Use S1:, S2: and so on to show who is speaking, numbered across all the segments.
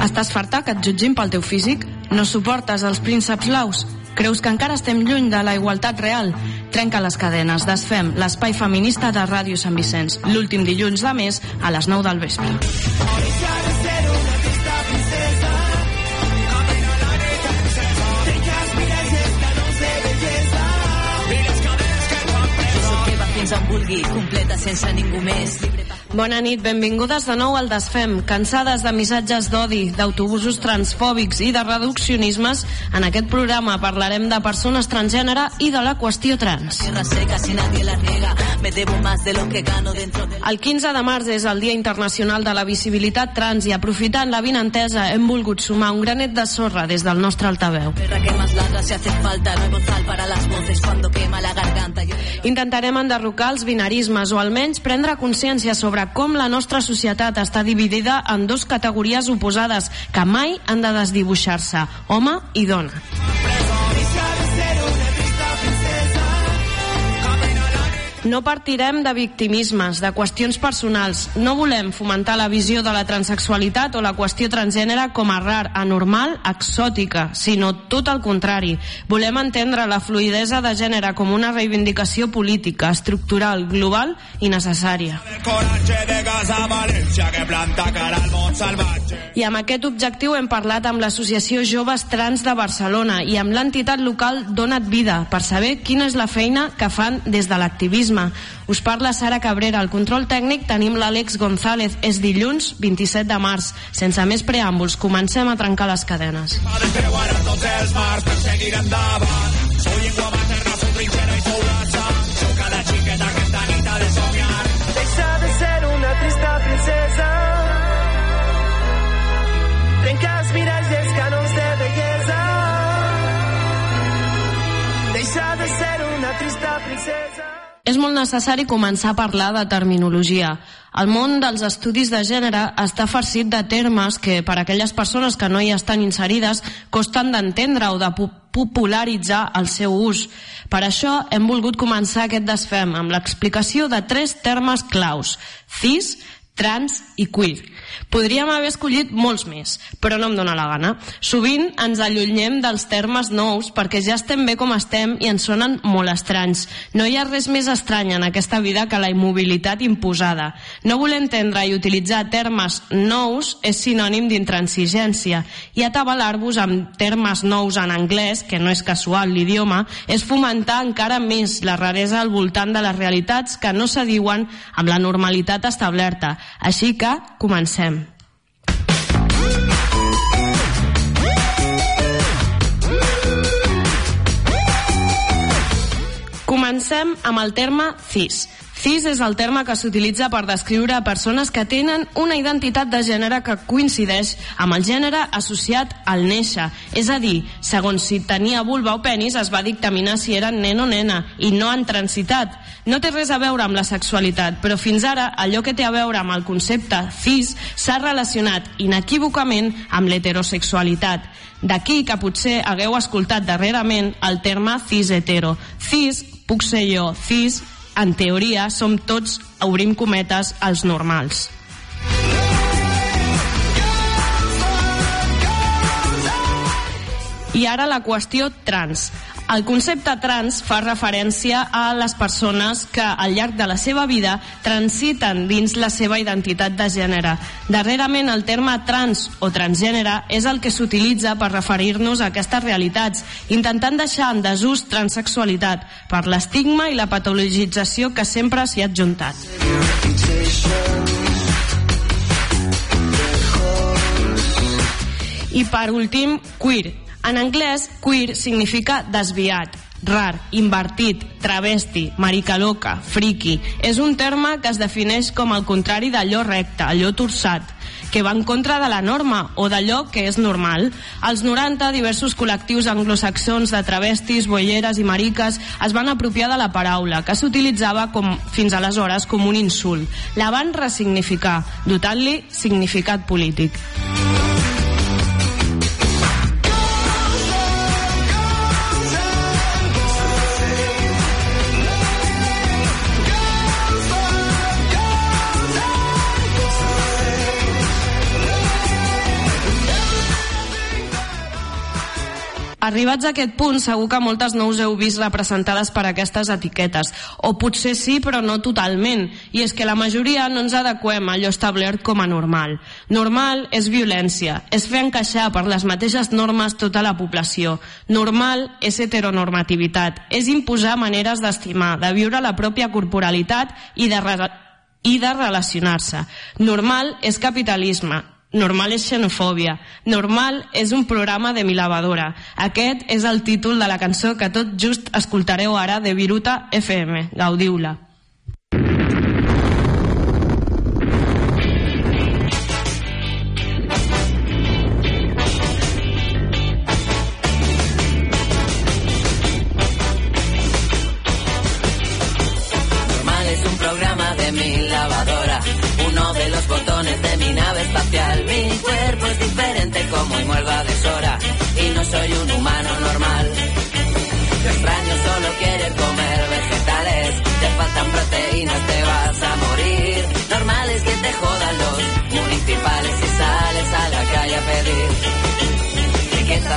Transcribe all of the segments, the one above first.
S1: Estàs farta que et jutgin pel teu físic? No suportes els prínceps blaus? Creus que encara estem lluny de la igualtat real? Trenca les cadenes, desfem l'espai feminista de Ràdio Sant Vicenç, l'últim dilluns de mes a les 9 del vespre.
S2: fins on vulgui, completa sense ningú més.
S1: Bona nit, benvingudes de nou al Desfem. Cansades de missatges d'odi, d'autobusos transfòbics i de reduccionismes, en aquest programa parlarem de persones transgènere i de la qüestió trans. El 15 de març és el Dia Internacional de la Visibilitat Trans i aprofitant la vinentesa hem volgut sumar un granet de sorra des del nostre altaveu. Intentarem enderrocar els binarismes o almenys prendre consciència sobre com la nostra societat està dividida en dos categories oposades que mai han de desdibuixar-se, home i dona. No partirem de victimismes, de qüestions personals. No volem fomentar la visió de la transexualitat o la qüestió transgènere com a rar, anormal, exòtica, sinó tot el contrari. Volem entendre la fluidesa de gènere com una reivindicació política, estructural, global i necessària. I amb aquest objectiu hem parlat amb l'Associació Joves Trans de Barcelona i amb l'entitat local Dona't Vida per saber quina és la feina que fan des de l'activisme turisme. Us parla Sara Cabrera. Al control tècnic tenim l'Àlex González. És dilluns 27 de març. Sense més preàmbuls, comencem a trencar les cadenes. princesa. És molt necessari començar a parlar de terminologia. El món dels estudis de gènere està farcit de termes que, per a aquelles persones que no hi estan inserides, costen d'entendre o de popularitzar el seu ús. Per això hem volgut començar aquest desfem amb l'explicació de tres termes claus, cis, trans i queer Podríem haver escollit molts més, però no em dóna la gana. Sovint ens allunyem dels termes nous perquè ja estem bé com estem i ens sonen molt estranys. No hi ha res més estrany en aquesta vida que la immobilitat imposada. No voler entendre i utilitzar termes nous és sinònim d'intransigència i atabalar-vos amb termes nous en anglès, que no és casual l'idioma, és fomentar encara més la raresa al voltant de les realitats que no s'adiuen amb la normalitat establerta. Així que comencem. Comencem amb el terme cis. Cis és el terme que s'utilitza per descriure persones que tenen una identitat de gènere que coincideix amb el gènere associat al néixer. És a dir, segons si tenia vulva o penis, es va dictaminar si eren nen o nena, i no han transitat. No té res a veure amb la sexualitat, però fins ara allò que té a veure amb el concepte cis s'ha relacionat inequívocament amb l'heterosexualitat. D'aquí que potser hagueu escoltat darrerament el terme cis hetero. Cis puc ser jo, cis, en teoria som tots, obrim cometes, els normals. I ara la qüestió trans. El concepte trans fa referència a les persones que al llarg de la seva vida transiten dins la seva identitat de gènere. Darrerament el terme trans o transgènere és el que s'utilitza per referir-nos a aquestes realitats, intentant deixar en desús transexualitat per l'estigma i la patologització que sempre s'hi ha adjuntat. I per últim, queer, en anglès, queer significa desviat, rar, invertit, travesti, maricaloca, friki. És un terme que es defineix com el contrari d'allò recte, allò torçat, que va en contra de la norma o d'allò que és normal. Als 90, diversos col·lectius anglosaxons de travestis, boieres i mariques es van apropiar de la paraula, que s'utilitzava com, fins aleshores com un insult. La van resignificar, dotant-li significat polític. Arribats a aquest punt, segur que moltes no us heu vist representades per aquestes etiquetes, o potser sí, però no totalment, i és que la majoria no ens adequem a allò establert com a normal. Normal és violència, és fer encaixar per les mateixes normes tota la població. Normal és heteronormativitat, és imposar maneres d'estimar, de viure la pròpia corporalitat i de, i de relacionar-se. Normal és capitalisme, Normal és xenofòbia. Normal és un programa de milavadora. Aquest és el títol de la cançó que tot just escoltareu ara de Viruta FM. Gaudiu-la.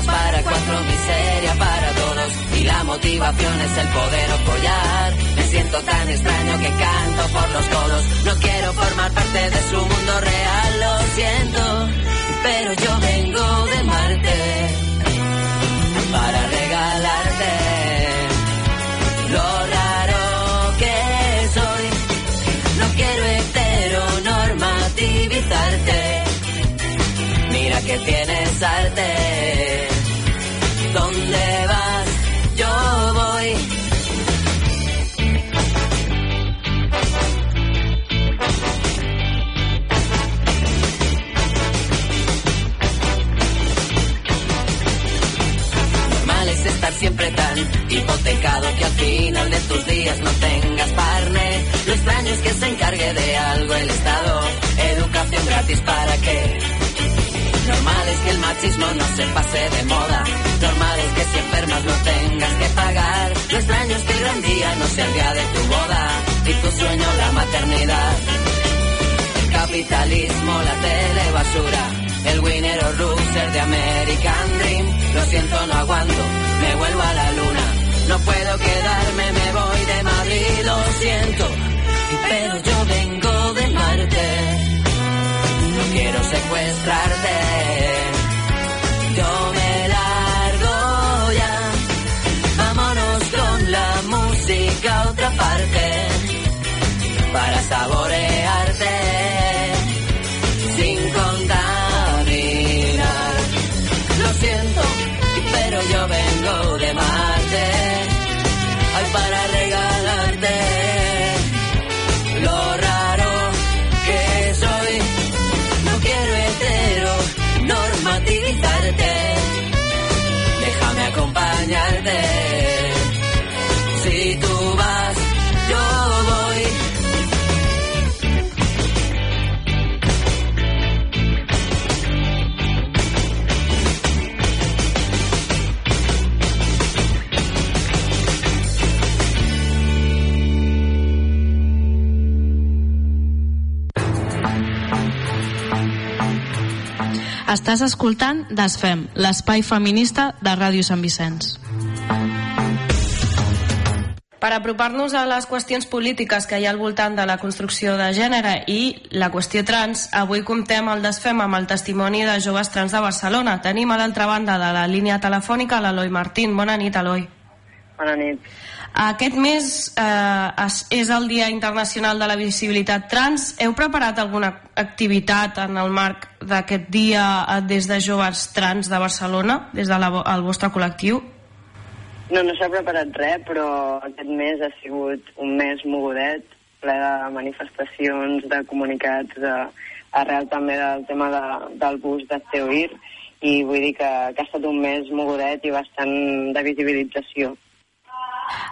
S3: Para cuatro, miseria para todos. Y la motivación es el poder apoyar. Me siento tan extraño que canto por los codos. No quiero formar parte de su mundo real, lo siento. Pero yo vengo de Marte para regalarte lo raro que soy. No quiero heteronormativizarte. Mira que tienes arte. ¿Dónde vas? Yo voy. estar siempre tan hipotecado que al final de tus días no tengas parne. Lo extraño es que se encargue de algo el Estado. Educación gratis para qué. Normal es que el machismo no se pase de moda. Normal es que si enfermas no tengas que pagar. Lo extraño es que el gran día no sea el día de tu boda y tu sueño la maternidad. El capitalismo, la tele basura, el winner o de American Dream. Lo siento, no aguanto me vuelvo a la luna. No puedo quedarme, me voy de Madrid, lo siento, pero yo vengo de Marte. No quiero secuestrarte, saborearte
S1: Estàs escoltant Desfem, l'espai feminista de Ràdio Sant Vicenç. Per apropar-nos a les qüestions polítiques que hi ha al voltant de la construcció de gènere i la qüestió trans, avui comptem el Desfem amb el testimoni de joves trans de Barcelona. Tenim a l'altra banda de la línia telefònica l'Eloi Martín. Bona nit, Eloi.
S4: Bona nit.
S1: Aquest mes eh, és el Dia Internacional de la Visibilitat Trans. Heu preparat alguna activitat en el marc d'aquest dia eh, des de joves trans de Barcelona, des del de vostre col·lectiu?
S4: No, no s'ha preparat res, però aquest mes ha sigut un mes mogudet, ple de manifestacions, de comunicats, de, arrel també del tema de, del bus de CEOIR, i vull dir que, que ha estat un mes mogudet i bastant de visibilització.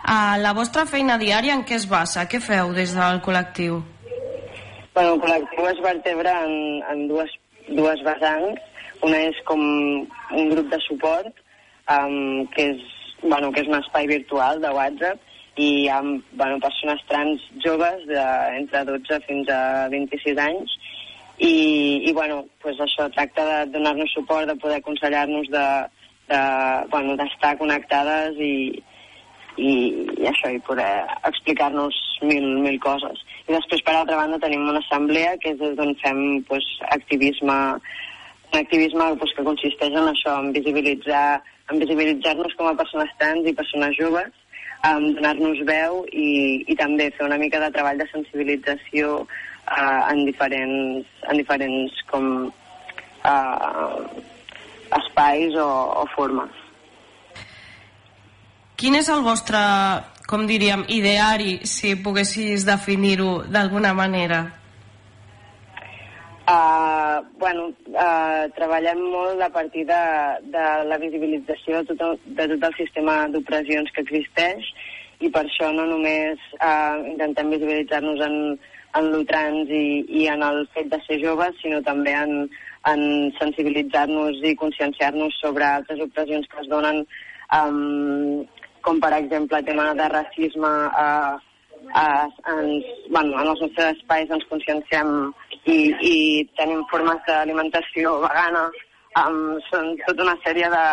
S1: Uh, la vostra feina diària en què es basa? Què feu des del col·lectiu?
S4: Bueno, el col·lectiu es vertebra en, en dues, dues vessants. Una és com un grup de suport, um, que, és, bueno, que és un espai virtual de WhatsApp, i ha bueno, persones trans joves de, entre 12 fins a 26 anys i, i bueno, pues això tracta de donar-nos suport, de poder aconsellar-nos de, d'estar bueno, connectades i, i, i això, i poder explicar-nos mil, mil coses. I després, per altra banda, tenim una assemblea que és d'on fem pues, activisme, un activisme pues, que consisteix en això, en visibilitzar en visibilitzar-nos com a persones trans i persones joves, en donar-nos veu i, i també fer una mica de treball de sensibilització uh, en diferents, en diferents com, uh, espais o, o formes.
S5: Quin és el vostre, com diríem, ideari, si poguessis definir-ho d'alguna manera?
S4: Uh, bueno, uh, treballem molt a partir de, de la visibilització de tot de tot el sistema d'opressions que existeix i per això no només uh, intentem visibilitzar-nos en, en lo trans i, i en el fet de ser joves, sinó també en, en sensibilitzar-nos i conscienciar-nos sobre altres opressions que es donen um, com per exemple el tema de racisme eh, eh, ens, bueno, en els nostres espais ens conscienciem i, i tenim formes d'alimentació vegana um, són tota una sèrie de,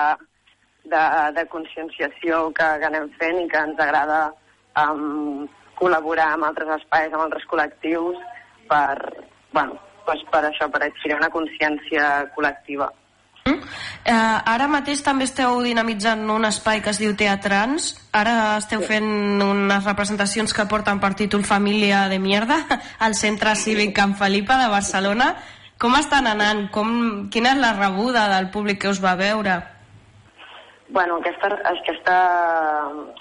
S4: de, de conscienciació que, que anem fent i que ens agrada um, col·laborar amb altres espais, amb altres col·lectius per, bueno, pues per això, per adquirir una consciència col·lectiva.
S5: Eh, ara mateix també esteu dinamitzant un espai que es diu Teatrans. Ara esteu fent unes representacions que porten per títol Família de Mierda al Centre Cívic Can Felipa de Barcelona. Com estan anant? Com, quina és la rebuda del públic que us va veure?
S4: Bueno, aquesta, aquesta,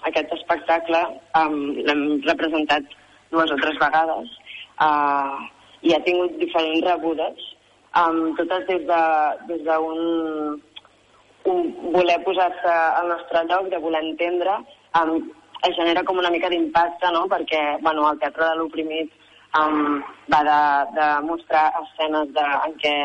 S4: aquest espectacle um, l'hem representat dues o tres vegades uh, i ha tingut diferents rebudes um, totes des d'un de, des un, un voler posar-se al nostre lloc, de voler entendre, um, es genera com una mica d'impacte, no?, perquè, bueno, el teatre de l'oprimit um, va de, de mostrar escenes de, en què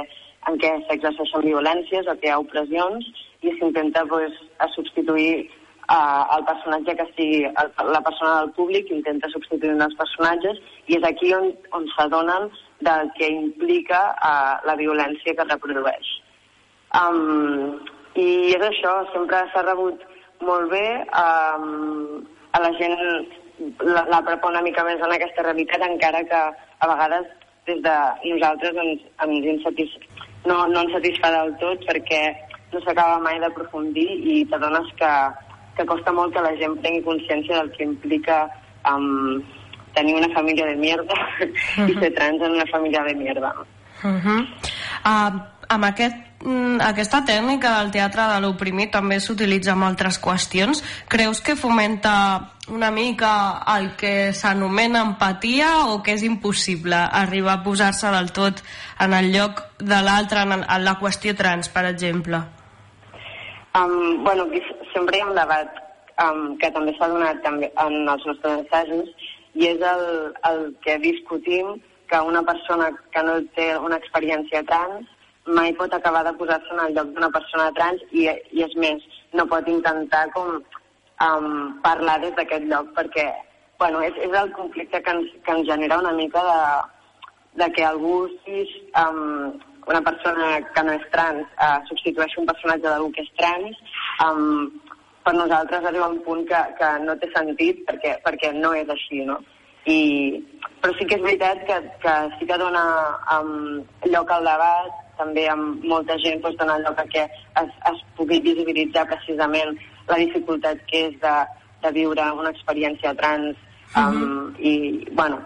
S4: en què s'exerceixen violències o que hi ha opressions i s'intenta pues, a substituir uh, el personatge que sigui el, la persona del públic intenta substituir un dels personatges i és aquí on, on s'adonen del que implica uh, la violència que reprodueix. Um, I és això, sempre s'ha rebut molt bé, um, a la gent la, la prepa una mica més en aquesta realitat, encara que a vegades des de nosaltres ens, ens insatis... no, no ens satisfà del tot perquè no s'acaba mai d'aprofundir i t'adones que, que costa molt que la gent prengui consciència del que implica um, tenir una família de mierda uh -huh. i ser trans en una família de mierda.
S5: Uh -huh. uh, amb aquest, mm, aquesta tècnica del teatre de l'oprimit també s'utilitza en altres qüestions. Creus que fomenta una mica el que s'anomena empatia o que és impossible arribar a posar-se del tot en el lloc de l'altre, en, en la qüestió trans, per exemple?
S4: Um, bueno, sempre hi ha un debat um, que també s'ha donat també en els nostres assajos i és el, el que discutim que una persona que no té una experiència trans mai pot acabar de posar-se en el lloc d'una persona trans i, i és més, no pot intentar com um, parlar des d'aquest lloc perquè bueno, és, és el conflicte que ens, que ens genera una mica de, de que algú sis, um, una persona que no és trans uh, substitueixi un personatge d'algú que és trans um, per nosaltres arriba un punt que, que no té sentit perquè, perquè no és així, no? I, però sí que és veritat que, que sí que dona um, lloc al debat, també amb molta gent doncs, dona lloc a que es, es pugui visibilitzar precisament la dificultat que és de, de viure una experiència trans um, uh -huh. i, bueno,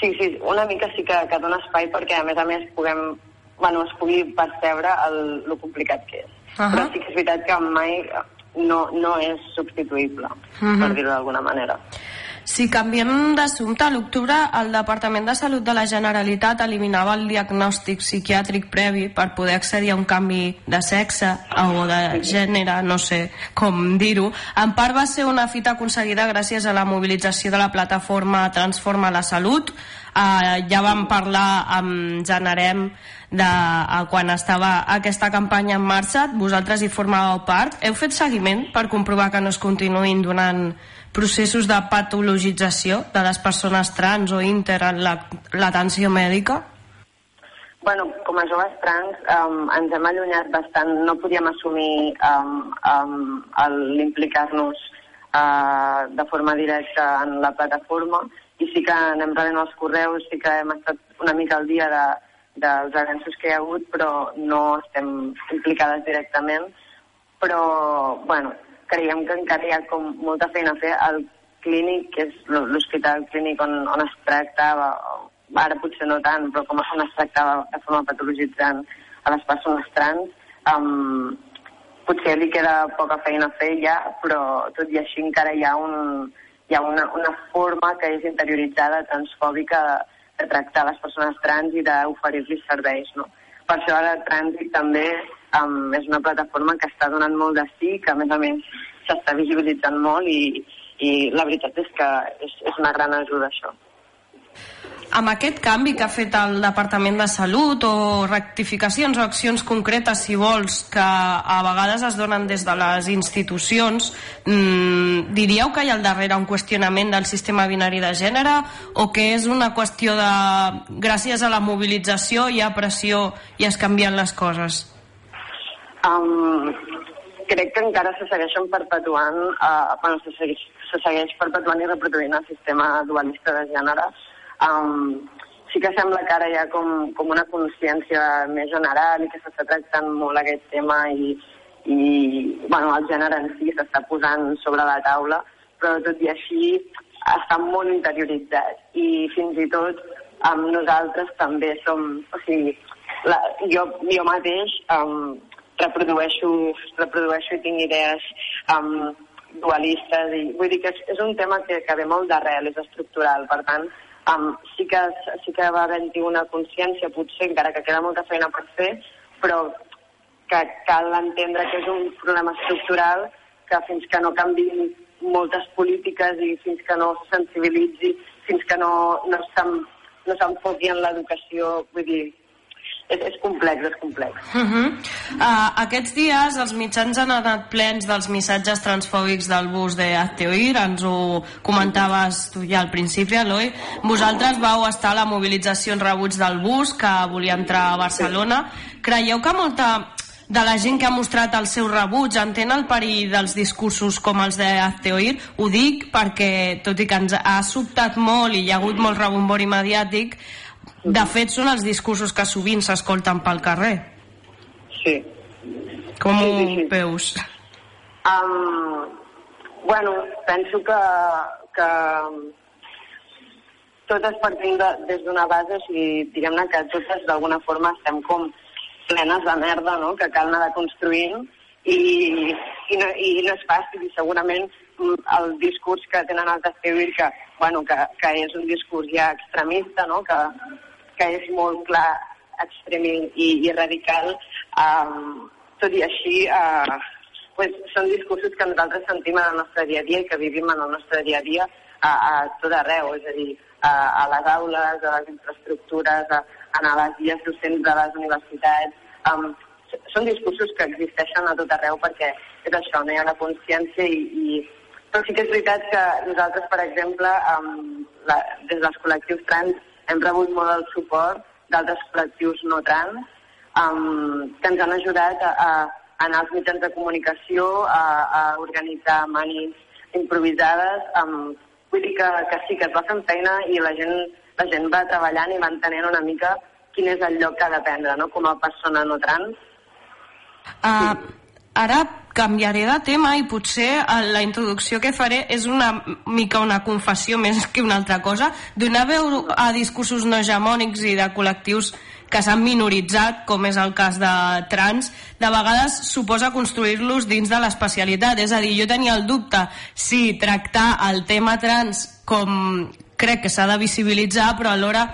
S4: sí, sí, una mica sí que, que dona espai perquè a més a més puguem, bueno, es pugui percebre el, el complicat que és. Uh -huh. Però sí que és veritat que mai no, no és substituïble, uh -huh. per dir-ho d'alguna manera.
S5: Si canviem d'assumpte, a l'octubre el Departament de Salut de la Generalitat eliminava el diagnòstic psiquiàtric previ per poder accedir a un canvi de sexe o de gènere, no sé com dir-ho. En part va ser una fita aconseguida gràcies a la mobilització de la plataforma Transforma la Salut. Uh, ja vam parlar amb Generem de uh, quan estava aquesta campanya en marxa, vosaltres hi formàveu part. Heu fet seguiment per comprovar que no es continuïn donant processos de patologització de les persones trans o inter en l'atenció mèdica?
S4: bueno, com a joves trans um, ens hem allunyat bastant, no podíem assumir um, um, l'implicar-nos uh, de forma directa en la plataforma i sí que anem rebent els correus, sí que hem estat una mica al dia de, dels avenços que hi ha hagut, però no estem implicades directament. Però, bueno, creiem que encara hi ha com molta feina a fer. El clínic, que és l'hospital clínic on, on es tractava, ara potser no tant, però com on es tractava de forma patologitzant a les persones trans, um, potser li queda poca feina a fer ja, però tot i així encara hi ha, un, hi ha una, una forma que és interioritzada, transfòbica, de, de tractar les persones trans i d'oferir-los serveis. No? Per això ara Trànsit també um, és una plataforma que està donant molt de sí, que a més a més s'està visibilitzant molt i, i la veritat és que és, és una gran ajuda això.
S5: Amb aquest canvi que ha fet el Departament de Salut o rectificacions o accions concretes, si vols, que a vegades es donen des de les institucions, mmm, diríeu que hi ha al darrere un qüestionament del sistema binari de gènere o que és una qüestió de gràcies a la mobilització hi ha pressió i es canvien les coses?
S4: Um, crec que encara se segueixen perpetuant, uh, bueno, se segueix, se segueix perpetuant i reproduint el sistema dualista de gènere. Um, sí que sembla que ara hi ha com, com una consciència més general i que s'està tractant molt aquest tema i, i bueno, el gènere en si s'està posant sobre la taula, però tot i així està molt interioritzat. I fins i tot um, nosaltres també som, o sigui, la, jo, jo mateix um, reprodueixo, reprodueixo i tinc idees um, dualistes i vull dir que és, és un tema que, que ve molt d'arrel, és estructural, per tant um, sí, que, sí que va haver-hi una consciència, potser encara que queda molta feina per fer, però que cal entendre que és un problema estructural que fins que no canviïn moltes polítiques i fins que no se sensibilitzi, fins que no, no s'enfoqui en l'educació, vull dir, és, és complex, és complex.
S5: Uh -huh. uh, aquests dies els mitjans han anat plens dels missatges transfòbics del bus de Azteoir, ens ho comentaves tu ja al principi, Eloi. Vosaltres vau estar a la mobilització en rebuig del bus que volia entrar a Barcelona. Creieu que molta de la gent que ha mostrat el seu rebuig entén el perill dels discursos com els de Azteoir? Ho dic perquè, tot i que ens ha sobtat molt i hi ha hagut molt rebombori mediàtic, de fet, són els discursos que sovint s'escolten pel carrer.
S4: Sí.
S5: Com
S4: sí,
S5: sí, sí. ho veus?
S4: Um, bueno, penso que, que totes partim de, des d'una base, o sigui, diguem-ne que totes d'alguna forma estem com plenes de merda, no?, que cal anar construint i, i, no, i no és fàcil i segurament mm, el discurs que tenen els d'escriure que, bueno, que, que és un discurs ja extremista, no?, que, que és molt clar, extrem i, i radical, um, tot i així uh, pues, són discursos que nosaltres sentim en el nostre dia a dia i que vivim en el nostre dia a dia a, a tot arreu, és a dir, a, a les aules, a les infraestructures, a, a les vies docents de les universitats. Um, són discursos que existeixen a tot arreu perquè és això, no hi ha la consciència i, i però sí que és veritat que nosaltres, per exemple, um, la, des dels col·lectius trans hem rebut molt el suport d'altres col·lectius no trans um, que ens han ajudat a, a anar als mitjans de comunicació, a, a organitzar manis improvisades. Um, vull dir que, que sí, que es va fent feina i la gent, la gent va treballant i va entenent una mica quin és el lloc que ha de prendre no? com a persona no trans.
S5: Uh, Ara canviaré de tema i potser eh, la introducció que faré és una mica una confessió més que una altra cosa. Donar veu a discursos no hegemònics i de col·lectius que s'han minoritzat, com és el cas de trans, de vegades suposa construir-los dins de l'especialitat. És a dir, jo tenia el dubte si tractar el tema trans com crec que s'ha de visibilitzar, però alhora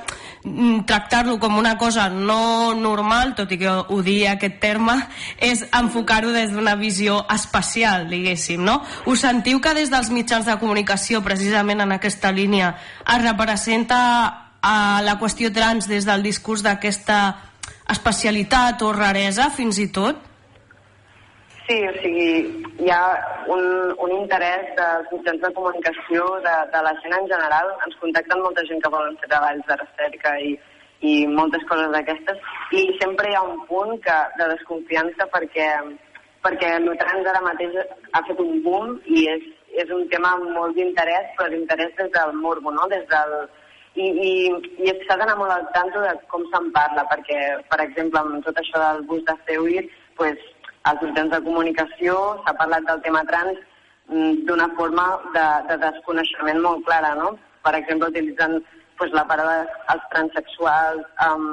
S5: tractar-lo com una cosa no normal, tot i que digui aquest terme, és enfocar-ho des d'una visió espacial, diguéssim, no? Us sentiu que des dels mitjans de comunicació, precisament en aquesta línia, es representa a la qüestió trans des del discurs d'aquesta especialitat o raresa, fins i tot?
S4: Sí, o sigui, hi ha un, un interès dels mitjans de comunicació, de, de la gent en general. Ens contacten molta gent que volen fer treballs de recerca i, i moltes coses d'aquestes, i sempre hi ha un punt que, de desconfiança perquè, perquè el trans ara mateix ha fet un boom i és, és un tema molt d'interès, però d'interès des del morbo, no? des del, i, i, i s'ha d'anar molt al tanto de com se'n parla, perquè, per exemple, amb tot això del bus de Ceuir, pues, als mitjans de comunicació s'ha parlat del tema trans mm, d'una forma de, de desconeixement molt clara, no? Per exemple, utilitzant pues, la paraula als transexuals, um,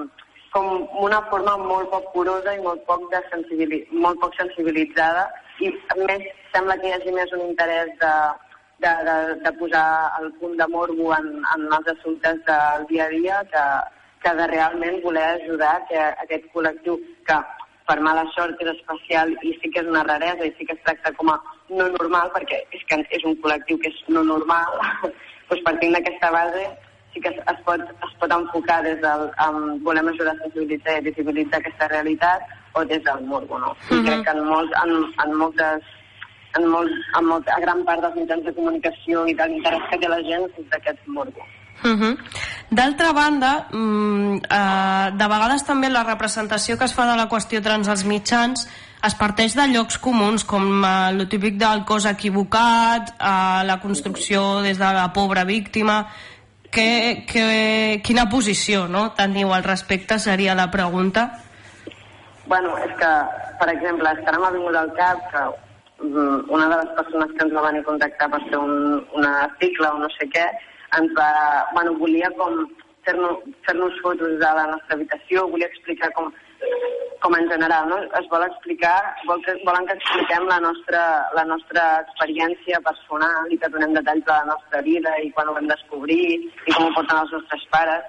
S4: com una forma molt poc curosa i molt poc, de sensibili molt poc sensibilitzada i més sembla que hi hagi més un interès de, de, de, de posar el punt de morbo en, en els assumptes del dia a dia que, que de realment voler ajudar que aquest col·lectiu que per mala sort és especial i sí que és una raresa i sí que es tracta com a no normal perquè és que és un col·lectiu que és no normal doncs partint d'aquesta base sí que es, es, pot, es pot enfocar des del um, volem ajudar a sensibilitzar i visibilitzar aquesta realitat o des del morbo, no? Uh -huh. I mhm. crec que en, molts, en, en moltes en, molt, en molt, a gran part dels mitjans de comunicació i de l'interès que té la gent és d'aquest morbo.
S5: Uh mhm. -huh. D'altra banda, mm, eh, de vegades també la representació que es fa de la qüestió trans als mitjans es parteix de llocs comuns com eh, el típic del cos equivocat, eh, la construcció des de la pobra víctima que, que, quina posició no, teniu al respecte seria la pregunta?
S4: Bueno, és que, per exemple, ara m'ha vingut al cap que mm, una de les persones que ens va venir a contactar per fer un, un article o no sé què, ens va, bueno, volia com fer-nos fer, -nos, fotos de la nostra habitació, volia explicar com com en general, no? es vol explicar, vol que, volen que expliquem la nostra, la nostra experiència personal i que donem detalls de la nostra vida i quan ho vam descobrir i com ho porten els nostres pares.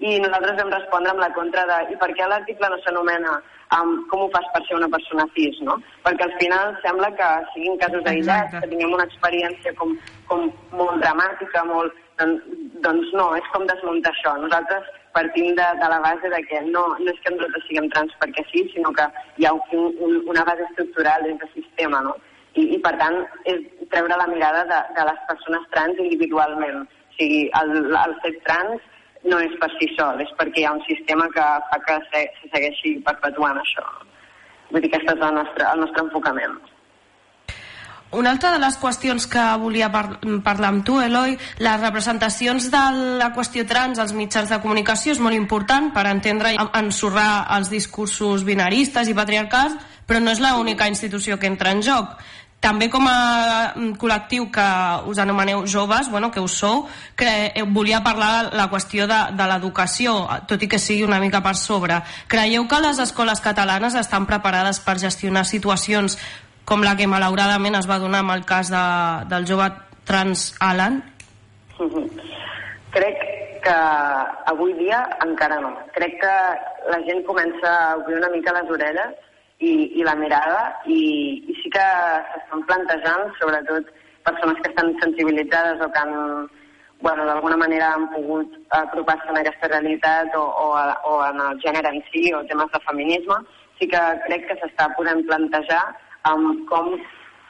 S4: I nosaltres vam respondre amb la contra de i per què l'article no s'anomena um, com ho fas per ser una persona cis, no? Perquè al final sembla que siguin casos aïllats, que tinguem una experiència com, com molt dramàtica, molt... Doncs, no, és com desmuntar això. Nosaltres partim de, de la base de que no, no és que nosaltres siguem trans perquè sí, sinó que hi ha un, un, una base estructural dins del sistema, no? I, i per tant, és treure la mirada de, de les persones trans individualment. O sigui, el, el fet trans no és per si sol, és perquè hi ha un sistema que fa que se, se segueixi perpetuant això. Vull dir que aquest és el nostre, el nostre enfocament.
S5: Una altra de les qüestions que volia par parlar amb tu, Eloi, les representacions de la qüestió trans als mitjans de comunicació és molt important per entendre i ensorrar els discursos binaristes i patriarcals, però no és l'única institució que entra en joc. També com a mm, col·lectiu que us anomeneu joves, bueno, que us sou, que volia parlar la qüestió de, de l'educació, tot i que sigui una mica per sobre. Creieu que les escoles catalanes estan preparades per gestionar situacions com la que malauradament es va donar amb el cas de, del jove trans Alan?
S4: Crec que avui dia encara no. Crec que la gent comença a obrir una mica les orelles i, i la mirada i, i sí que s'estan plantejant, sobretot persones que estan sensibilitzades o que han, bueno, d'alguna manera han pogut apropar-se en aquesta realitat o, o, o en el gènere en si o temes de feminisme, sí que crec que s'està podent plantejar amb com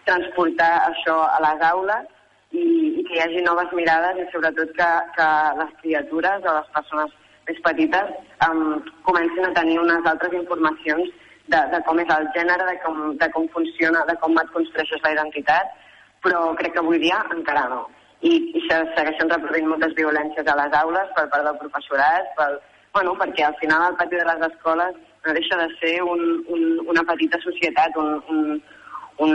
S4: transportar això a les aules i, i que hi hagi noves mirades i sobretot que, que les criatures o les persones més petites um, comencin a tenir unes altres informacions de, de com és el gènere, de com, de com funciona, de com et construeixes la identitat, però crec que avui dia encara no. I, i se segueixen reproduint moltes violències a les aules per part del professorat, pel, bueno, perquè al final el pati de les escoles no deixa de ser un, un, una petita societat, un, un, un,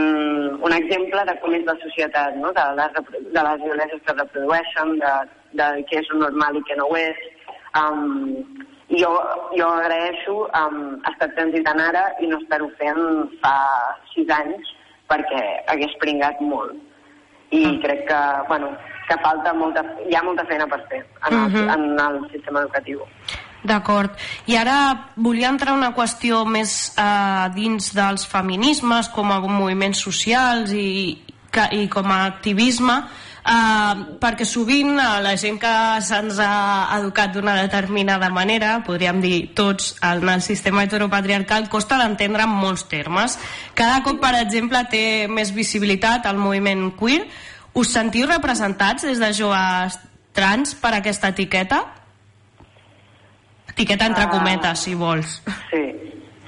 S4: un exemple de com és la societat, no? de, les, de les violències que reprodueixen, de, de què és normal i què no ho és. Um, jo, jo agraeixo um, estar transitant ara i no estar-ho fent fa sis anys perquè hagués pringat molt. I mm. crec que, bueno, que falta molta, hi ha molta feina per fer en, el, mhm. -huh. en el sistema educatiu.
S5: D'acord. I ara volia entrar una qüestió més eh, dins dels feminismes com a moviments socials i, que, i com a activisme eh, perquè sovint eh, la gent que se'ns ha educat d'una determinada manera, podríem dir tots en el sistema heteropatriarcal, costa d'entendre en molts termes. Cada cop, per exemple, té més visibilitat el moviment queer. Us sentiu representats des de joves trans per aquesta etiqueta? Etiqueta entre uh, cometes, si vols.
S4: Sí,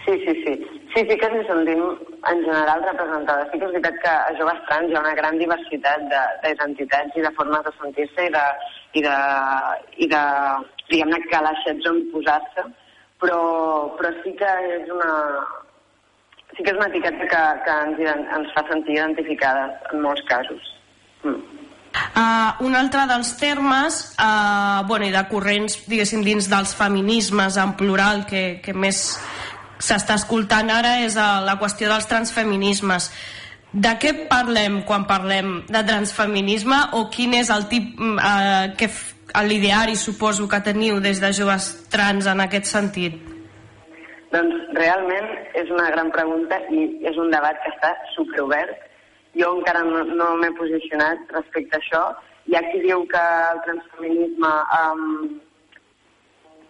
S4: sí, sí, sí. Sí, sí que ens sentim en general representades. Sí que és veritat que a joves trans hi ha una gran diversitat d'identitats i de formes de sentir-se i de, i de, i de diguem-ne, calaixets on posar-se, però, però sí que és una, sí que és una etiqueta que, que ens, ens fa sentir identificades en molts casos. Mm.
S5: Uh, un altre dels termes uh, bueno, i de corrents diguéssim dins dels feminismes en plural que, que més s'està escoltant ara és uh, la qüestió dels transfeminismes de què parlem quan parlem de transfeminisme o quin és el tip uh, que l'ideari suposo que teniu des de joves trans en aquest sentit?
S4: Doncs realment és una gran pregunta i és un debat que està superobert jo encara no, no m'he posicionat respecte a això. Hi ha qui diu que el transfeminisme um,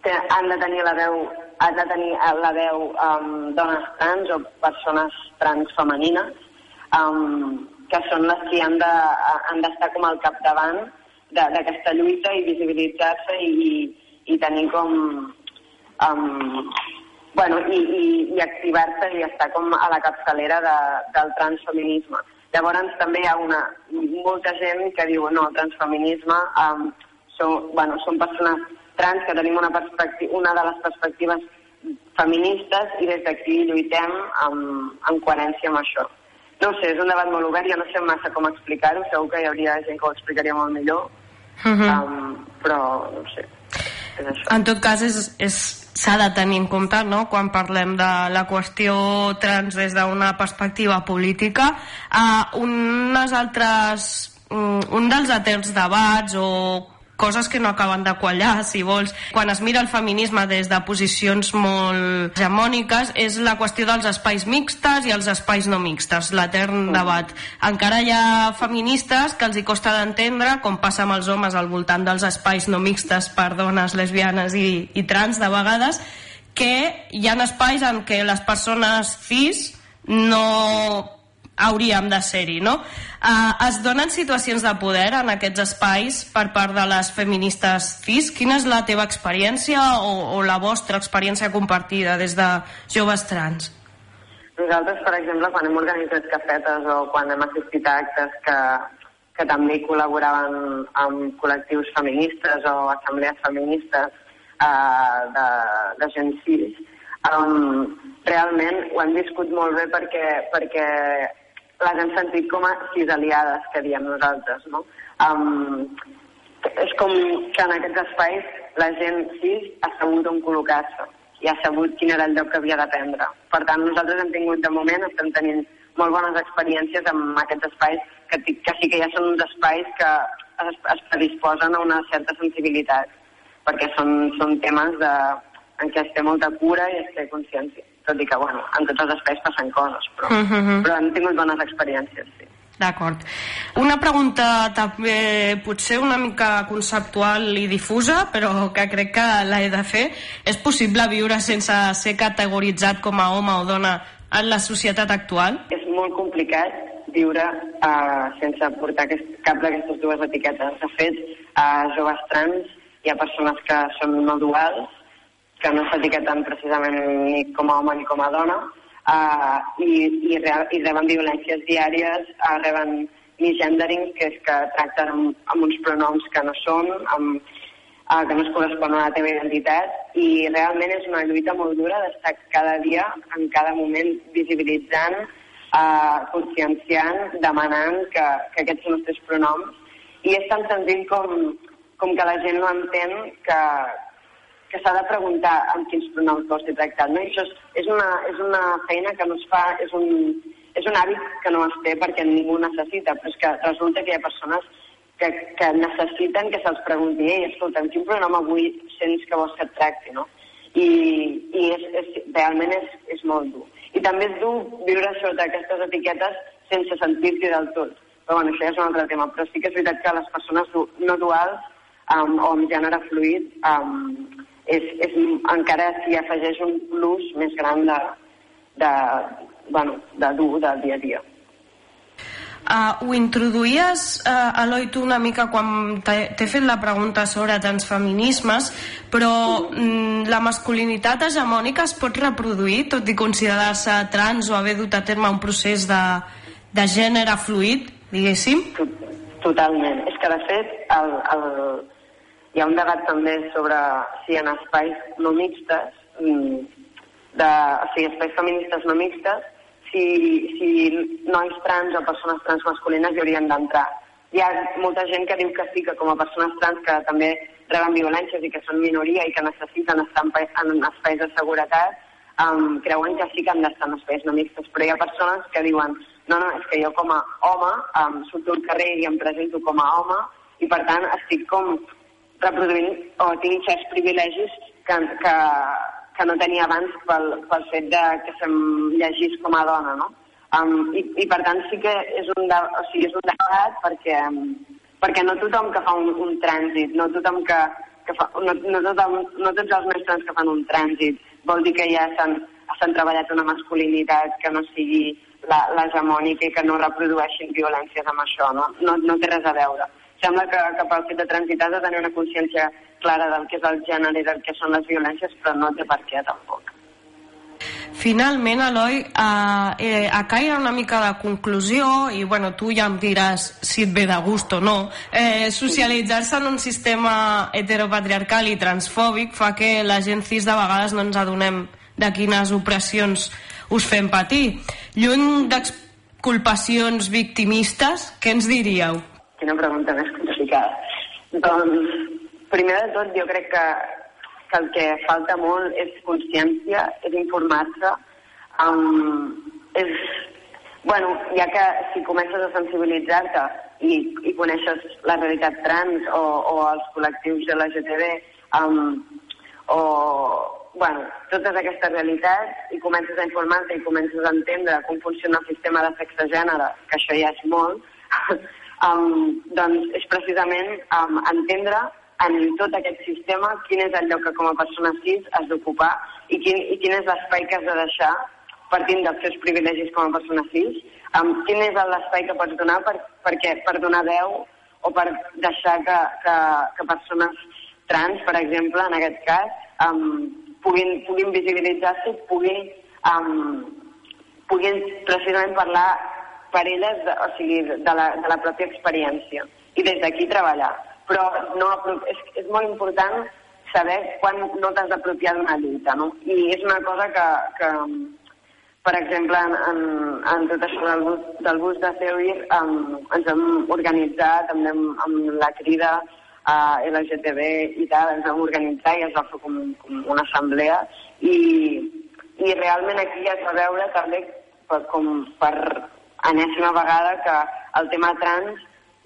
S4: té, han de tenir la veu, ha de tenir la veu um, dones trans o persones trans femenines, um, que són les que han d'estar de, com al capdavant d'aquesta lluita i visibilitzar-se i, i, i tenir com... Um, bueno, i, i, i activar-se i estar com a la capçalera de, del transfeminisme. Llavors també hi ha una, molta gent que diu no, transfeminisme um, són, bueno, són persones trans que tenim una, una de les perspectives feministes i des d'aquí lluitem amb, en coherència amb això. No sé, és un debat molt obert, jo no sé massa com explicar-ho, segur que hi hauria gent que ho explicaria molt millor, uh -huh. um, però no sé.
S5: En tot cas, és, és s'ha de tenir en compte no? quan parlem de la qüestió trans des d'una perspectiva política. Uh, unes altres, um, un dels altres debats o coses que no acaben de quallar, si vols. Quan es mira el feminisme des de posicions molt hegemòniques és la qüestió dels espais mixtes i els espais no mixtes, l'etern mm. debat. Encara hi ha feministes que els hi costa d'entendre, com passa amb els homes al voltant dels espais no mixtes per dones lesbianes i, i trans de vegades, que hi ha espais en què les persones cis no hauríem de ser-hi, no? Uh, es donen situacions de poder en aquests espais per part de les feministes cis? Quina és la teva experiència o, o la vostra experiència compartida des de joves trans?
S4: Nosaltres, per exemple, quan hem organitzat cafetes o quan hem assistit a actes que, que també col·laboraven amb col·lectius feministes o assemblees feministes uh, de, de gent cis, um, realment ho hem viscut molt bé perquè, perquè les hem sentit com a sis aliades, que diem nosaltres, no? Um, és com que en aquests espais la gent cis ha sabut on col·locar-se i ha sabut quin era el lloc que havia de prendre. Per tant, nosaltres hem tingut, de moment, estem tenint molt bones experiències amb aquests espais, que, que sí que ja són uns espais que es, es predisposen a una certa sensibilitat, perquè són, són temes de, en què es té molta cura i es té consciència tot i que, bueno, en tots els espais passen coses, però, uh mhm. -huh. però hem tingut bones experiències, sí.
S5: D'acord. Una pregunta també potser una mica conceptual i difusa, però que crec que l'he de fer. És possible viure sense ser categoritzat com a home o dona en la societat actual?
S4: És molt complicat viure uh, sense portar aquest, cap d'aquestes dues etiquetes. De fet, a uh, joves trans hi ha persones que són no duals, que no s'etiqueten precisament ni com a home ni com a dona, uh, i, i, i reben violències diàries, uh, reben misgendering, que és que tracten amb, amb uns pronoms que no són, amb, uh, que no es corresponen a la teva identitat, i realment és una lluita molt dura d'estar cada dia, en cada moment, visibilitzant, uh, conscienciant, demanant que, que aquests són els teus pronoms, i és tan senzill com, com que la gent no entén que, que s'ha de preguntar amb quins pronoms vols ser tractat. No? I això és, és, una, és una feina que no es fa, és un, és un hàbit que no es té perquè ningú necessita, però és que resulta que hi ha persones que, que necessiten que se'ls pregunti ei, escolta, amb quin pronom avui sents que vols que et tracti, no? I, i és, és, realment és, és molt dur. I també és dur viure sota aquestes etiquetes sense sentir-t'hi del tot. Però bueno, això ja és un altre tema. Però sí que és veritat que les persones no duals um, o amb gènere fluid um, és, és, encara s'hi afegeix un plus més gran de, de, bueno, de dur del dia a dia.
S1: uh, ho introduïes, uh, Eloi, tu una mica quan t'he fet la pregunta sobre transfeminismes, però mm, la masculinitat hegemònica es pot reproduir, tot i considerar-se trans o haver dut a terme un procés de, de gènere fluid, diguéssim?
S4: Totalment. És que, de fet, el, el, hi ha un debat també sobre si en espais no mixtes, mm, de, o sigui, espais feministes no mixtes, si, si nois trans o persones trans masculines hi haurien d'entrar. Hi ha molta gent que diu que sí, que com a persones trans que també reben violències i que són minoria i que necessiten estar en, espais de seguretat, um, creuen que sí que han d'estar en espais no mixtes, però hi ha persones que diuen no, no, és que jo com a home um, surto al carrer i em presento com a home i per tant estic com reproduint o tinc certs privilegis que, que, que no tenia abans pel, pel fet de que se'm llegís com a dona, no? Um, i, I per tant sí que és un, de, o sigui, és un debat perquè, um, perquè no tothom que fa un, un trànsit, no tothom que, que fa, no, no, tothom, no tots els mestres que fan un trànsit vol dir que ja s'han treballat una masculinitat que no sigui l'hegemònica i que no reprodueixin violències amb això, no? No, no té res a veure. Sembla que, que pel fet de transitar de tenir una consciència clara del que és el gènere i del que són les violències, però no té per què tampoc.
S1: Finalment, Eloi, eh, eh, a caire una mica de conclusió, i bueno, tu ja em diràs si et ve de gust o no, eh, socialitzar-se en un sistema heteropatriarcal i transfòbic fa que la gent cis de vegades no ens adonem de quines opressions us fem patir. Lluny d'exculpacions victimistes, què ens diríeu?
S4: Quina pregunta més complicada. Doncs, primer de tot, jo crec que, que el que falta molt és consciència, és informar-se. Um, és, bueno, ja que si comences a sensibilitzar-te i, i coneixes la realitat trans o, o els col·lectius de la GTB um, o, bueno, totes aquestes realitats i comences a informar-te i comences a entendre com funciona el sistema de sexe-gènere, que això ja és molt, um, doncs és precisament um, entendre en tot aquest sistema quin és el lloc que com a persona cis has d'ocupar i, quin, i quin és l'espai que has de deixar partint dels teus privilegis com a persona cis, um, quin és l'espai que pots donar per, perquè, per donar veu o per deixar que, que, que persones trans, per exemple, en aquest cas, um, puguin, puguin visibilitzar-se puguin, um, puguin precisament parlar per elles, de, o sigui, de la, de la pròpia experiència i des d'aquí treballar. Però no, és, és molt important saber quan no t'has d'apropiar d'una lluita, no? I és una cosa que, que per exemple, en, en, en tot això del bus, del bus de Theory um, ens hem organitzat també amb, amb la crida a LGTB i tal, ens vam organitzar i es va fer com, com una assemblea i, i realment aquí ja es va veure també per, com per enèsima vegada que el tema trans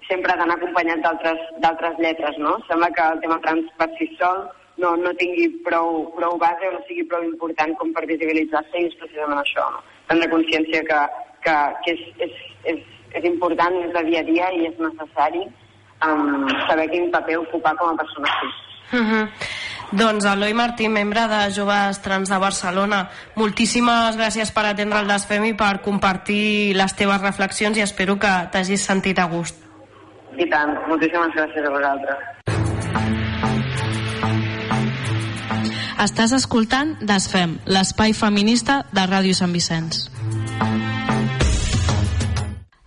S4: sempre ha d'anar acompanyat d'altres lletres, no? Sembla que el tema trans per si sol no, no tingui prou, prou base o no sigui prou important com per visibilitzar-se i és precisament això, no? Prendre consciència que, que, que és, és, és, és important, és de dia a dia i és necessari um, saber quin paper ocupar com a persona cis. Uh
S1: mhm. -huh. Doncs Eloi Martí, membre de Joves Trans de Barcelona, moltíssimes gràcies per atendre el Desfem i per compartir les teves reflexions i espero que t'hagis sentit a gust.
S4: I tant, moltíssimes gràcies a vosaltres.
S1: Estàs escoltant Desfem, l'espai feminista de Ràdio Sant Vicenç.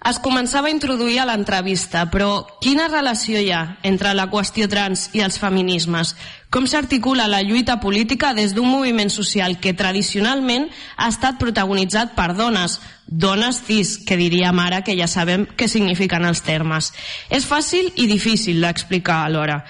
S1: Es començava a introduir a l'entrevista, però quina relació hi ha entre la qüestió trans i els feminismes? Com s'articula la lluita política des d'un moviment social que tradicionalment ha estat protagonitzat per dones, dones cis, que diríem ara que ja sabem què signifiquen els termes. És fàcil i difícil d'explicar alhora.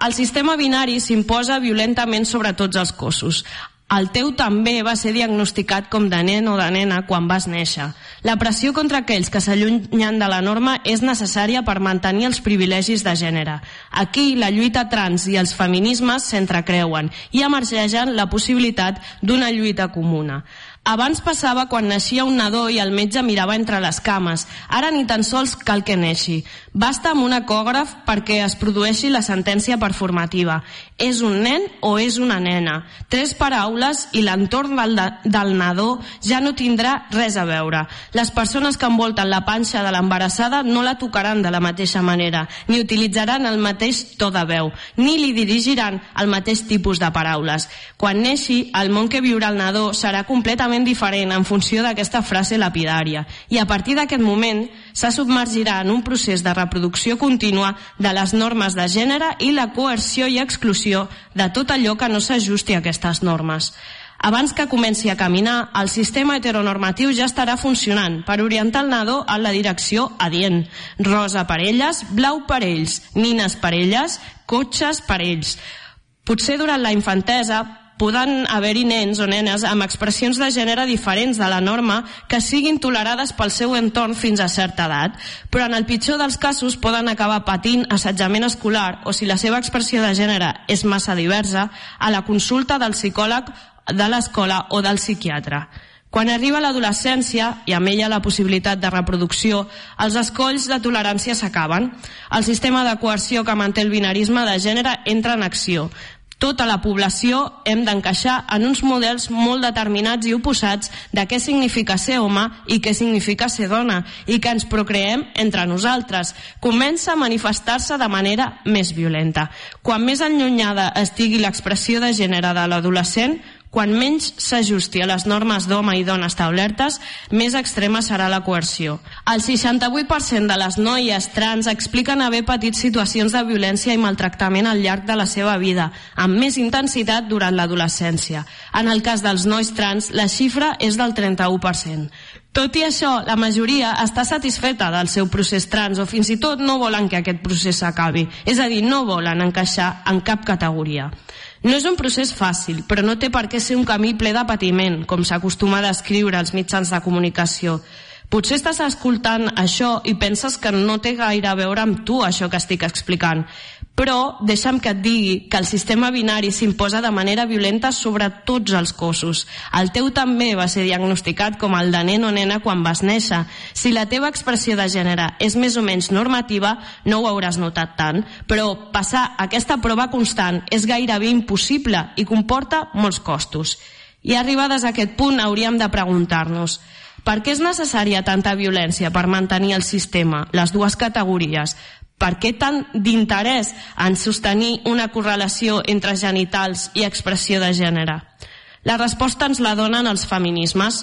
S1: El sistema binari s'imposa violentament sobre tots els cossos. El teu també va ser diagnosticat com de nen o de nena quan vas néixer. La pressió contra aquells que s'allunyen de la norma és necessària per mantenir els privilegis de gènere. Aquí, la lluita trans i els feminismes s'entrecreuen i emergeixen la possibilitat d'una lluita comuna. Abans passava quan naixia un nadó i el metge mirava entre les cames. Ara ni tan sols cal que neixi. Basta amb un ecògraf perquè es produeixi la sentència performativa. És un nen o és una nena? Tres paraules i l'entorn del, del nadó ja no tindrà res a veure. Les persones que envolten la panxa de l'embarassada no la tocaran de la mateixa manera, ni utilitzaran el mateix to de veu, ni li dirigiran el mateix tipus de paraules. Quan neixi, el món que viurà el nadó serà completament completament diferent en funció d'aquesta frase lapidària i a partir d'aquest moment se submergirà en un procés de reproducció contínua de les normes de gènere i la coerció i exclusió de tot allò que no s'ajusti a aquestes normes. Abans que comenci a caminar, el sistema heteronormatiu ja estarà funcionant per orientar el nadó en la direcció adient. Rosa per elles, blau per ells, nines per elles, cotxes per ells. Potser durant la infantesa poden haver-hi nens o nenes amb expressions de gènere diferents de la norma que siguin tolerades pel seu entorn fins a certa edat, però en el pitjor dels casos poden acabar patint assetjament escolar o si la seva expressió de gènere és massa diversa, a la consulta del psicòleg de l'escola o del psiquiatre. Quan arriba l'adolescència, i amb ella la possibilitat de reproducció, els escolls de tolerància s'acaben. El sistema de coerció que manté el binarisme de gènere entra en acció tota la població hem d'encaixar en uns models molt determinats i oposats de què significa ser home i què significa ser dona i que ens procreem entre nosaltres. Comença a manifestar-se de manera més violenta. Quan més enllunyada estigui l'expressió de gènere de l'adolescent, quan menys s'ajusti a les normes d'home i dona establertes, més extrema serà la coerció. El 68% de les noies trans expliquen haver patit situacions de violència i maltractament al llarg de la seva vida, amb més intensitat durant l'adolescència. En el cas dels nois trans, la xifra és del 31%. Tot i això, la majoria està satisfeta del seu procés trans o fins i tot no volen que aquest procés s'acabi. És a dir, no volen encaixar en cap categoria. No és un procés fàcil, però no té per què ser un camí ple de patiment, com s'acostuma a descriure als mitjans de comunicació. Potser estàs escoltant això i penses que no té gaire a veure amb tu això que estic explicant, però deixa'm que et digui que el sistema binari s'imposa de manera violenta sobre tots els cossos. El teu també va ser diagnosticat com el de nen o nena quan vas néixer. Si la teva expressió de gènere és més o menys normativa, no ho hauràs notat tant, però passar aquesta prova constant és gairebé impossible i comporta molts costos. I arribades a aquest punt hauríem de preguntar-nos per què és necessària tanta violència per mantenir el sistema, les dues categories? Per què tant d'interès en sostenir una correlació entre genitals i expressió de gènere? La resposta ens la donen els feminismes.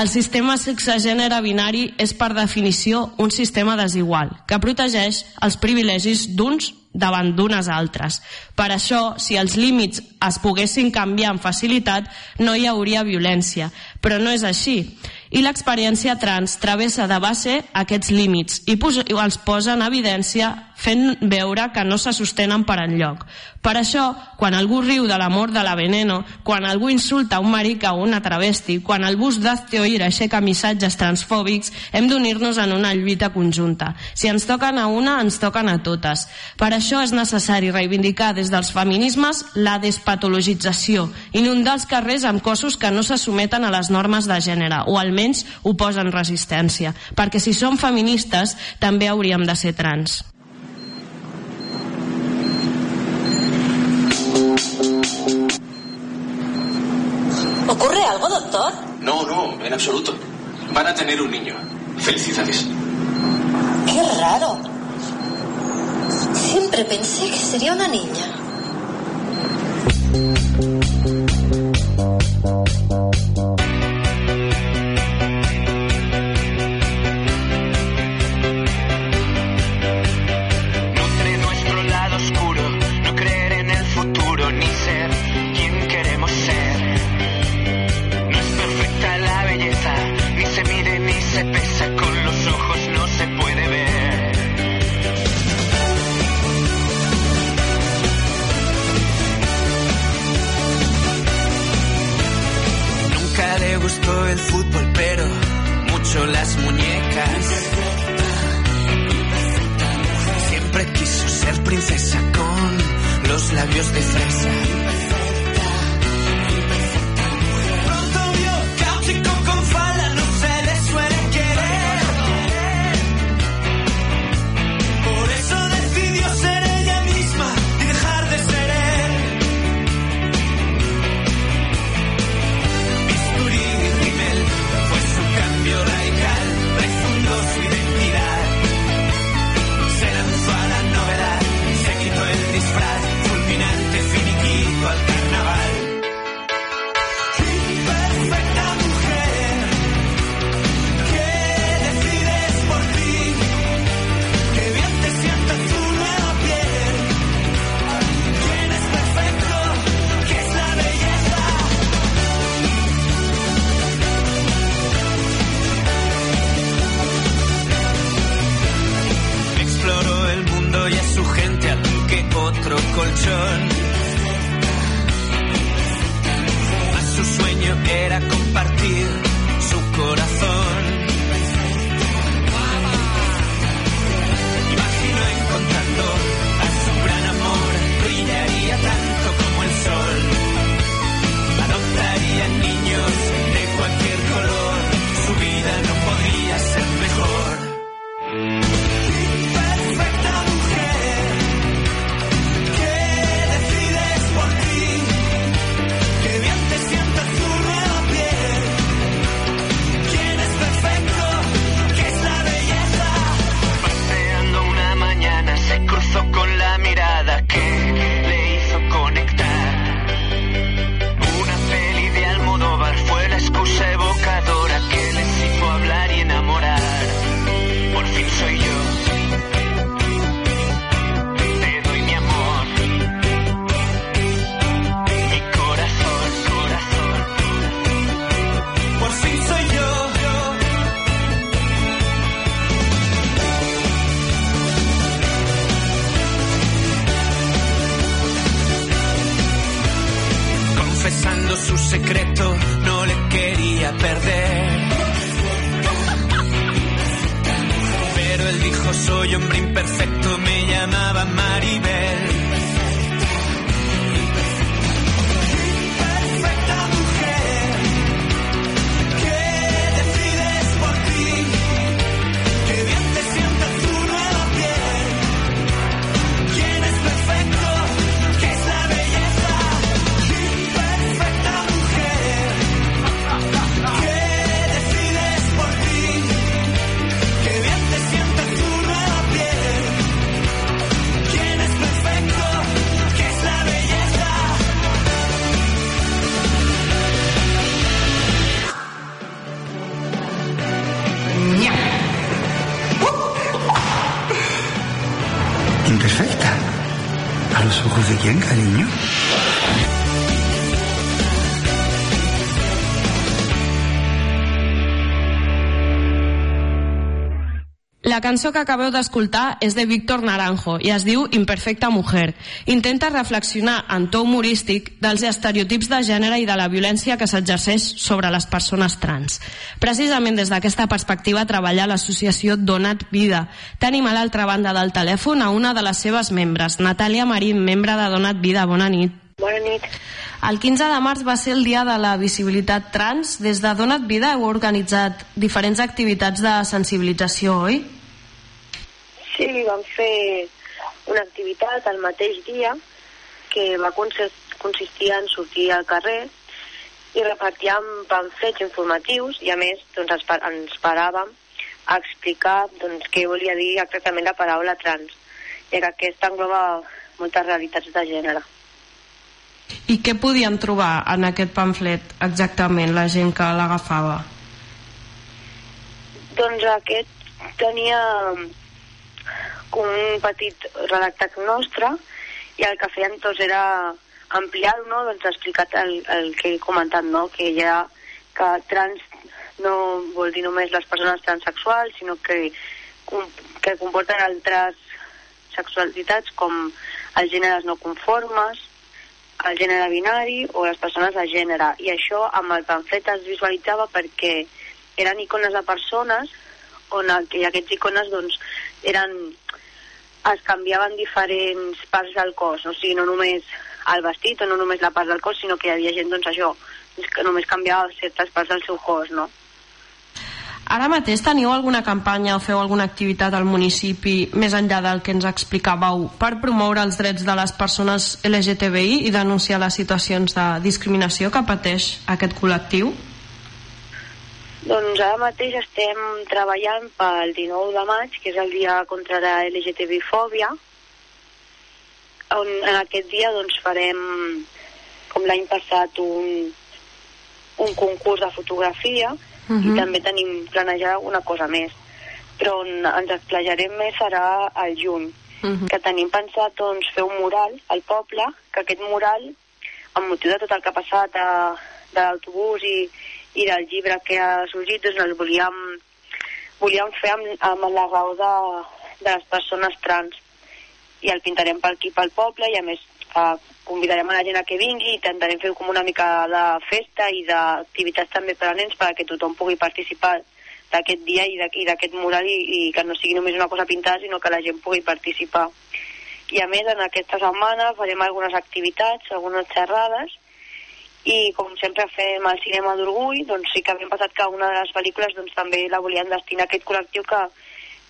S1: El sistema sexe-gènere binari és per definició un sistema desigual, que protegeix els privilegis d'uns davant d'unes altres. Per això, si els límits es poguessin canviar amb facilitat, no hi hauria violència. Però no és així i l'experiència trans travessa de base aquests límits i els posa en evidència fent veure que no se sostenen per enlloc. Per això, quan algú riu de l'amor de la veneno, quan algú insulta un marica o una travesti, quan el bus d'Azte Oir aixeca missatges transfòbics, hem d'unir-nos en una lluita conjunta. Si ens toquen a una, ens toquen a totes. Per això és necessari reivindicar des dels feminismes la despatologització, inundar els carrers amb cossos que no se someten a les normes de gènere, o almenys oposen resistència, perquè si som feministes també hauríem de ser trans.
S6: ¿Ocurre algo, doctor?
S7: No, no, en absoluto. Van a tener un niño. Felicidades.
S6: Qué raro. Siempre pensé que sería una niña.
S8: Fútbol, pero mucho las muñecas. Siempre quiso ser princesa con los labios de fresa.
S9: su José Yen, cariño?
S5: La cançó que acabeu d'escoltar és de Víctor Naranjo i es diu Imperfecta Mujer. Intenta reflexionar en to humorístic dels estereotips de gènere i de la violència que s'exerceix sobre les persones trans. Precisament des d'aquesta perspectiva treballa l'associació Donat Vida. Tenim a l'altra banda del telèfon a una de les seves membres, Natàlia Marín, membre de Donat Vida. Bona nit.
S10: Bona nit.
S5: El 15 de març va ser el dia de la visibilitat trans. Des de Donat Vida heu organitzat diferents activitats de sensibilització, oi?
S10: Sí, vam fer una activitat el mateix dia que va consistir en sortir al carrer i repartíem pamflets informatius i a més doncs, ens, ens paràvem a explicar doncs, què volia dir exactament la paraula trans, ja que aquesta engloba moltes realitats de gènere.
S5: I què podien trobar en aquest pamflet exactament la gent que l'agafava?
S10: Doncs aquest tenia un petit redactat nostre i el que feien doncs era ampliar-ho, no? doncs explicat el, el que he comentat, no? que ja que trans no vol dir només les persones transexuals, sinó que, que comporten altres sexualitats com els gèneres no conformes, el gènere binari o les persones de gènere. I això amb el pamflet es visualitzava perquè eren icones de persones on aquests icones doncs, eren es canviaven diferents parts del cos, o sigui, no només el vestit o no només la part del cos, sinó que hi havia gent, doncs això, que només canviava certes parts del seu cos, no?
S5: Ara mateix teniu alguna campanya o feu alguna activitat al municipi, més enllà del que ens explicàveu, per promoure els drets de les persones LGTBI i denunciar les situacions de discriminació que pateix aquest col·lectiu?
S10: Doncs ara mateix estem treballant pel 19 de maig, que és el dia contra la LGTB-fòbia, on en aquest dia doncs, farem, com l'any passat, un, un concurs de fotografia uh -huh. i mhm. també tenim planejat una cosa més. Però on ens explejarem més serà al juny, uh mhm. -huh. que tenim pensat doncs, fer un mural al poble, que aquest mural, amb motiu de tot el que ha passat a, de l'autobús i, i del llibre que ha sorgit doncs el volíem, volíem fer amb, amb la raó de, de les persones trans. I el pintarem per aquí pel poble i a més eh, convidarem a la gent a que vingui i intentarem fer com una mica de festa i d'activitats també per a nens perquè tothom pugui participar d'aquest dia i d'aquest mural i, i que no sigui només una cosa pintada sinó que la gent pugui participar. I a més en aquesta setmana farem algunes activitats, algunes xerrades i com sempre fem el cinema d'orgull, doncs sí que havíem passat que una de les pel·lícules doncs, també la volien destinar a aquest col·lectiu que,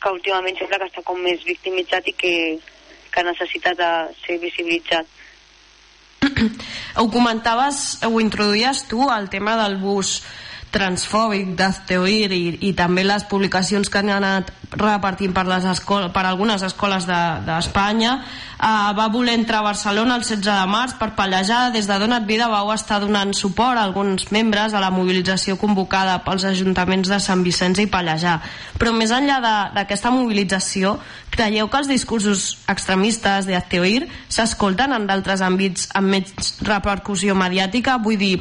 S10: que últimament sembla que està com més victimitzat i que, que necessita de ser visibilitzat.
S5: Ho comentaves, ho introduïes tu, el tema del bus transfòbic d'Azteoir i, i també les publicacions que han anat repartint per, les escoles, per algunes escoles d'Espanya. De, eh, va voler entrar a Barcelona el 16 de març per pallejar. Des de Donat Vida vau estar donant suport a alguns membres a la mobilització convocada pels ajuntaments de Sant Vicenç i Pallejà però més enllà d'aquesta mobilització creieu que els discursos extremistes d'Azteoir s'escolten en d'altres àmbits amb més repercussió mediàtica? Vull dir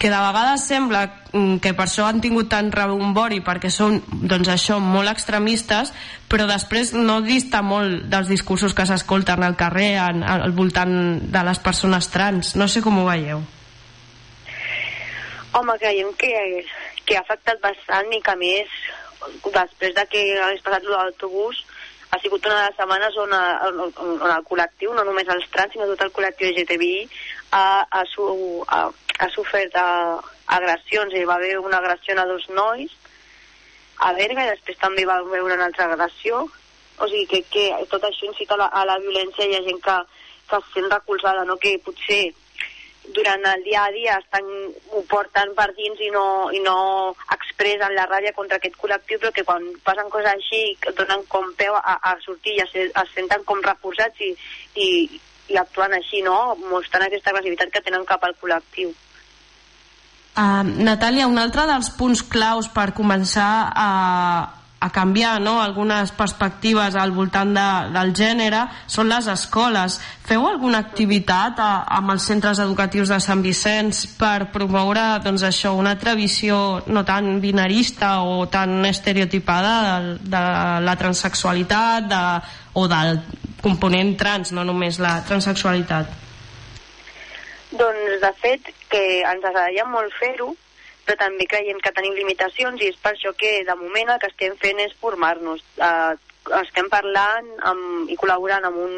S5: que de vegades sembla mm, que per això han tingut tant rebombori perquè són, doncs això, molt extremistes però després no dista molt dels discursos que s'escolten al carrer en, al voltant de les persones trans. No sé com ho veieu.
S10: Home, creiem que, que ha afectat bastant i que més. Després de que hagués passat l'autobús ha sigut una de les setmanes on, on, on el col·lectiu, no només els trans, sinó tot el col·lectiu LGTBI, ha, ha, su, ha, ha sofert uh, agressions. Hi va haver una agressió a dos nois a Berga i després també va haver una altra agressió. O sigui que, que tot això incita a la, a la violència i ha gent que, que es sent recolzada, no? que potser durant el dia a dia estan, ho porten per dins i no, i no expressen la ràbia contra aquest col·lectiu, però que quan passen coses així donen com peu a, a sortir i es, es senten com reforçats i, i, i actuant així, no? mostrant aquesta agressivitat que tenen cap al col·lectiu.
S5: Uh, Natàlia, un altre dels punts claus per començar a, a canviar no? algunes perspectives al voltant de, del gènere són les escoles. Feu alguna activitat a, amb els centres educatius de Sant Vicenç per promoure doncs, això, una altra visió no tan binarista o tan estereotipada de, de la transexualitat de, o del component trans, no només la transexualitat?
S10: Doncs, de fet, que ens agradaria molt fer-ho, però també creiem que tenim limitacions i és per això que, de moment, el que estem fent és formar-nos. Eh, estem parlant amb, i col·laborant amb, un,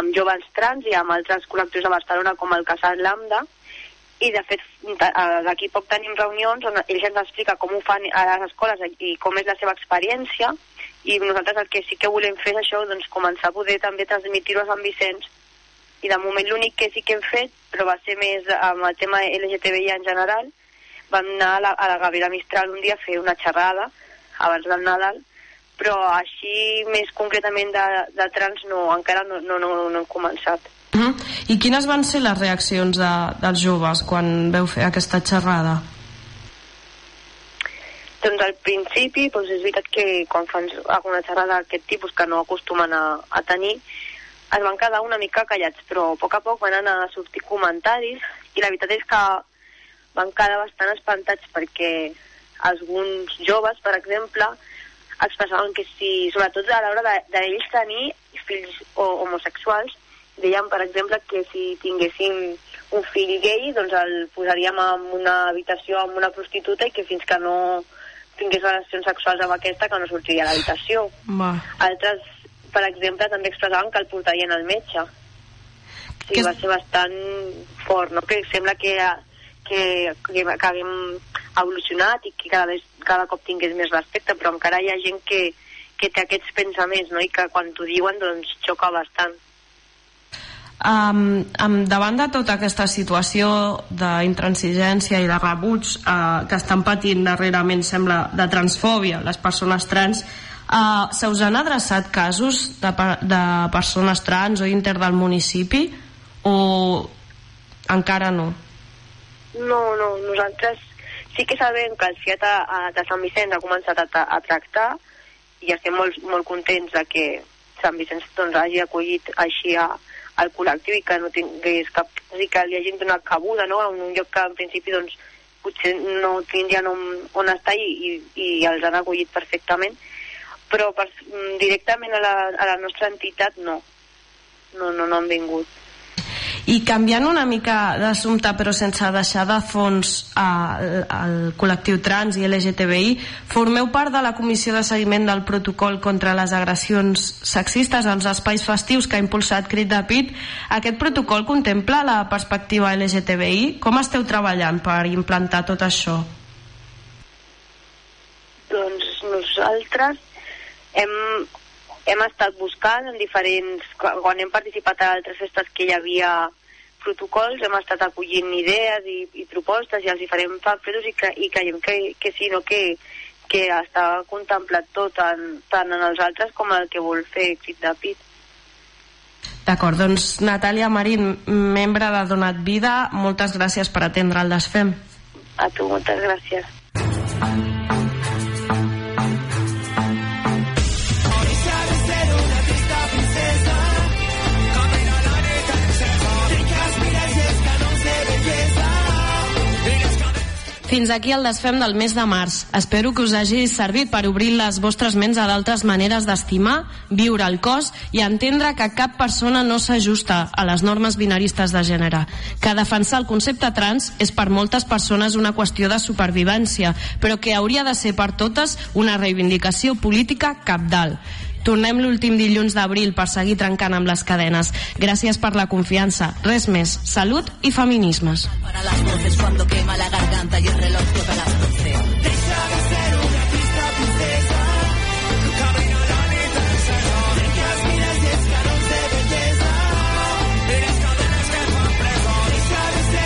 S10: amb joves trans i amb altres col·lectius de Barcelona com el Casal Lambda, i de fet d'aquí poc tenim reunions on ells ens explica com ho fan a les escoles i com és la seva experiència i nosaltres el que sí que volem fer és això, doncs començar a poder també transmitir-ho a Sant Vicenç i de moment l'únic que sí que hem fet, però va ser més amb el tema LGTBI en general, vam anar a la, a la Gabriela Mistral un dia a fer una xerrada abans del Nadal, però així més concretament de, de trans no, encara no, no, no, no hem començat.
S5: Uh -huh. I quines van ser les reaccions de, dels joves quan veu fer aquesta xerrada?
S10: Doncs al principi doncs és veritat que quan fan alguna xerrada d'aquest tipus que no acostumen a, a tenir, es van quedar una mica callats, però a poc a poc van anar a sortir comentaris i la veritat és que van quedar bastant espantats perquè alguns joves, per exemple, expressaven que si, sobretot a l'hora d'ells de, tenir fills o, homosexuals, deien, per exemple, que si tinguéssim un fill gay, doncs el posaríem en una habitació amb una prostituta i que fins que no tingués relacions sexuals amb aquesta que no sortiria a l'habitació. Altres per exemple, també expressaven que el portarien al metge. Sí, que... va ser bastant fort, no? Que sembla que, que, que, que haguem evolucionat i que cada, vegada, cada cop tingués més respecte, però encara hi ha gent que, que té aquests pensaments, no? I que quan t'ho diuen, doncs, xoca bastant.
S5: Um, um, davant de tota aquesta situació d'intransigència i de rebuig uh, que estan patint darrerament, sembla, de transfòbia, les persones trans, Uh, se us han adreçat casos de, de persones trans o inter del municipi o encara no?
S10: No, no, nosaltres sí que sabem que el FIAT de Sant Vicenç ha començat a, a tractar i estem molt, molt contents de que Sant Vicenç doncs, hagi acollit així a, al col·lectiu i que no tingués cap, dir, que li hagin donat cabuda no? en un lloc que en principi doncs, potser no tindrien on, on estar i, i, i els han acollit perfectament però per, mm, directament a la, a la nostra entitat no. No, no, no han vingut.
S5: I canviant una mica d'assumpte però sense deixar de fons al col·lectiu trans i LGTBI, formeu part de la comissió de seguiment del protocol contra les agressions sexistes als espais festius que ha impulsat Crit de Pit. Aquest protocol contempla la perspectiva LGTBI? Com esteu treballant per implantar tot això?
S10: Doncs nosaltres hem, hem estat buscant en diferents... Quan hem participat a altres festes que hi havia protocols, hem estat acollint idees i, i propostes i els diferents pamfletos i, que, i creiem que, que sí, no, que, que està contemplat tot, tant, tant en els altres com el que vol fer Crit de Pit.
S5: D'acord, doncs Natàlia Marín, membre de Donat Vida, moltes gràcies per atendre el Desfem.
S10: A tu, moltes gràcies.
S5: Fins aquí el desfem del mes de març. Espero que us hagi servit per obrir les vostres ments a d'altres maneres d'estimar, viure el cos i entendre que cap persona no s'ajusta a les normes binaristes de gènere. Que defensar el concepte trans és per moltes persones una qüestió de supervivència, però que hauria de ser per totes una reivindicació política capdalt. Tornem l'últim dilluns d'abril per seguir trencant amb les cadenes. Gràcies per la confiança. Res més. Salut i feminismes. Para las voces cuando quema la garganta y el reloj toca las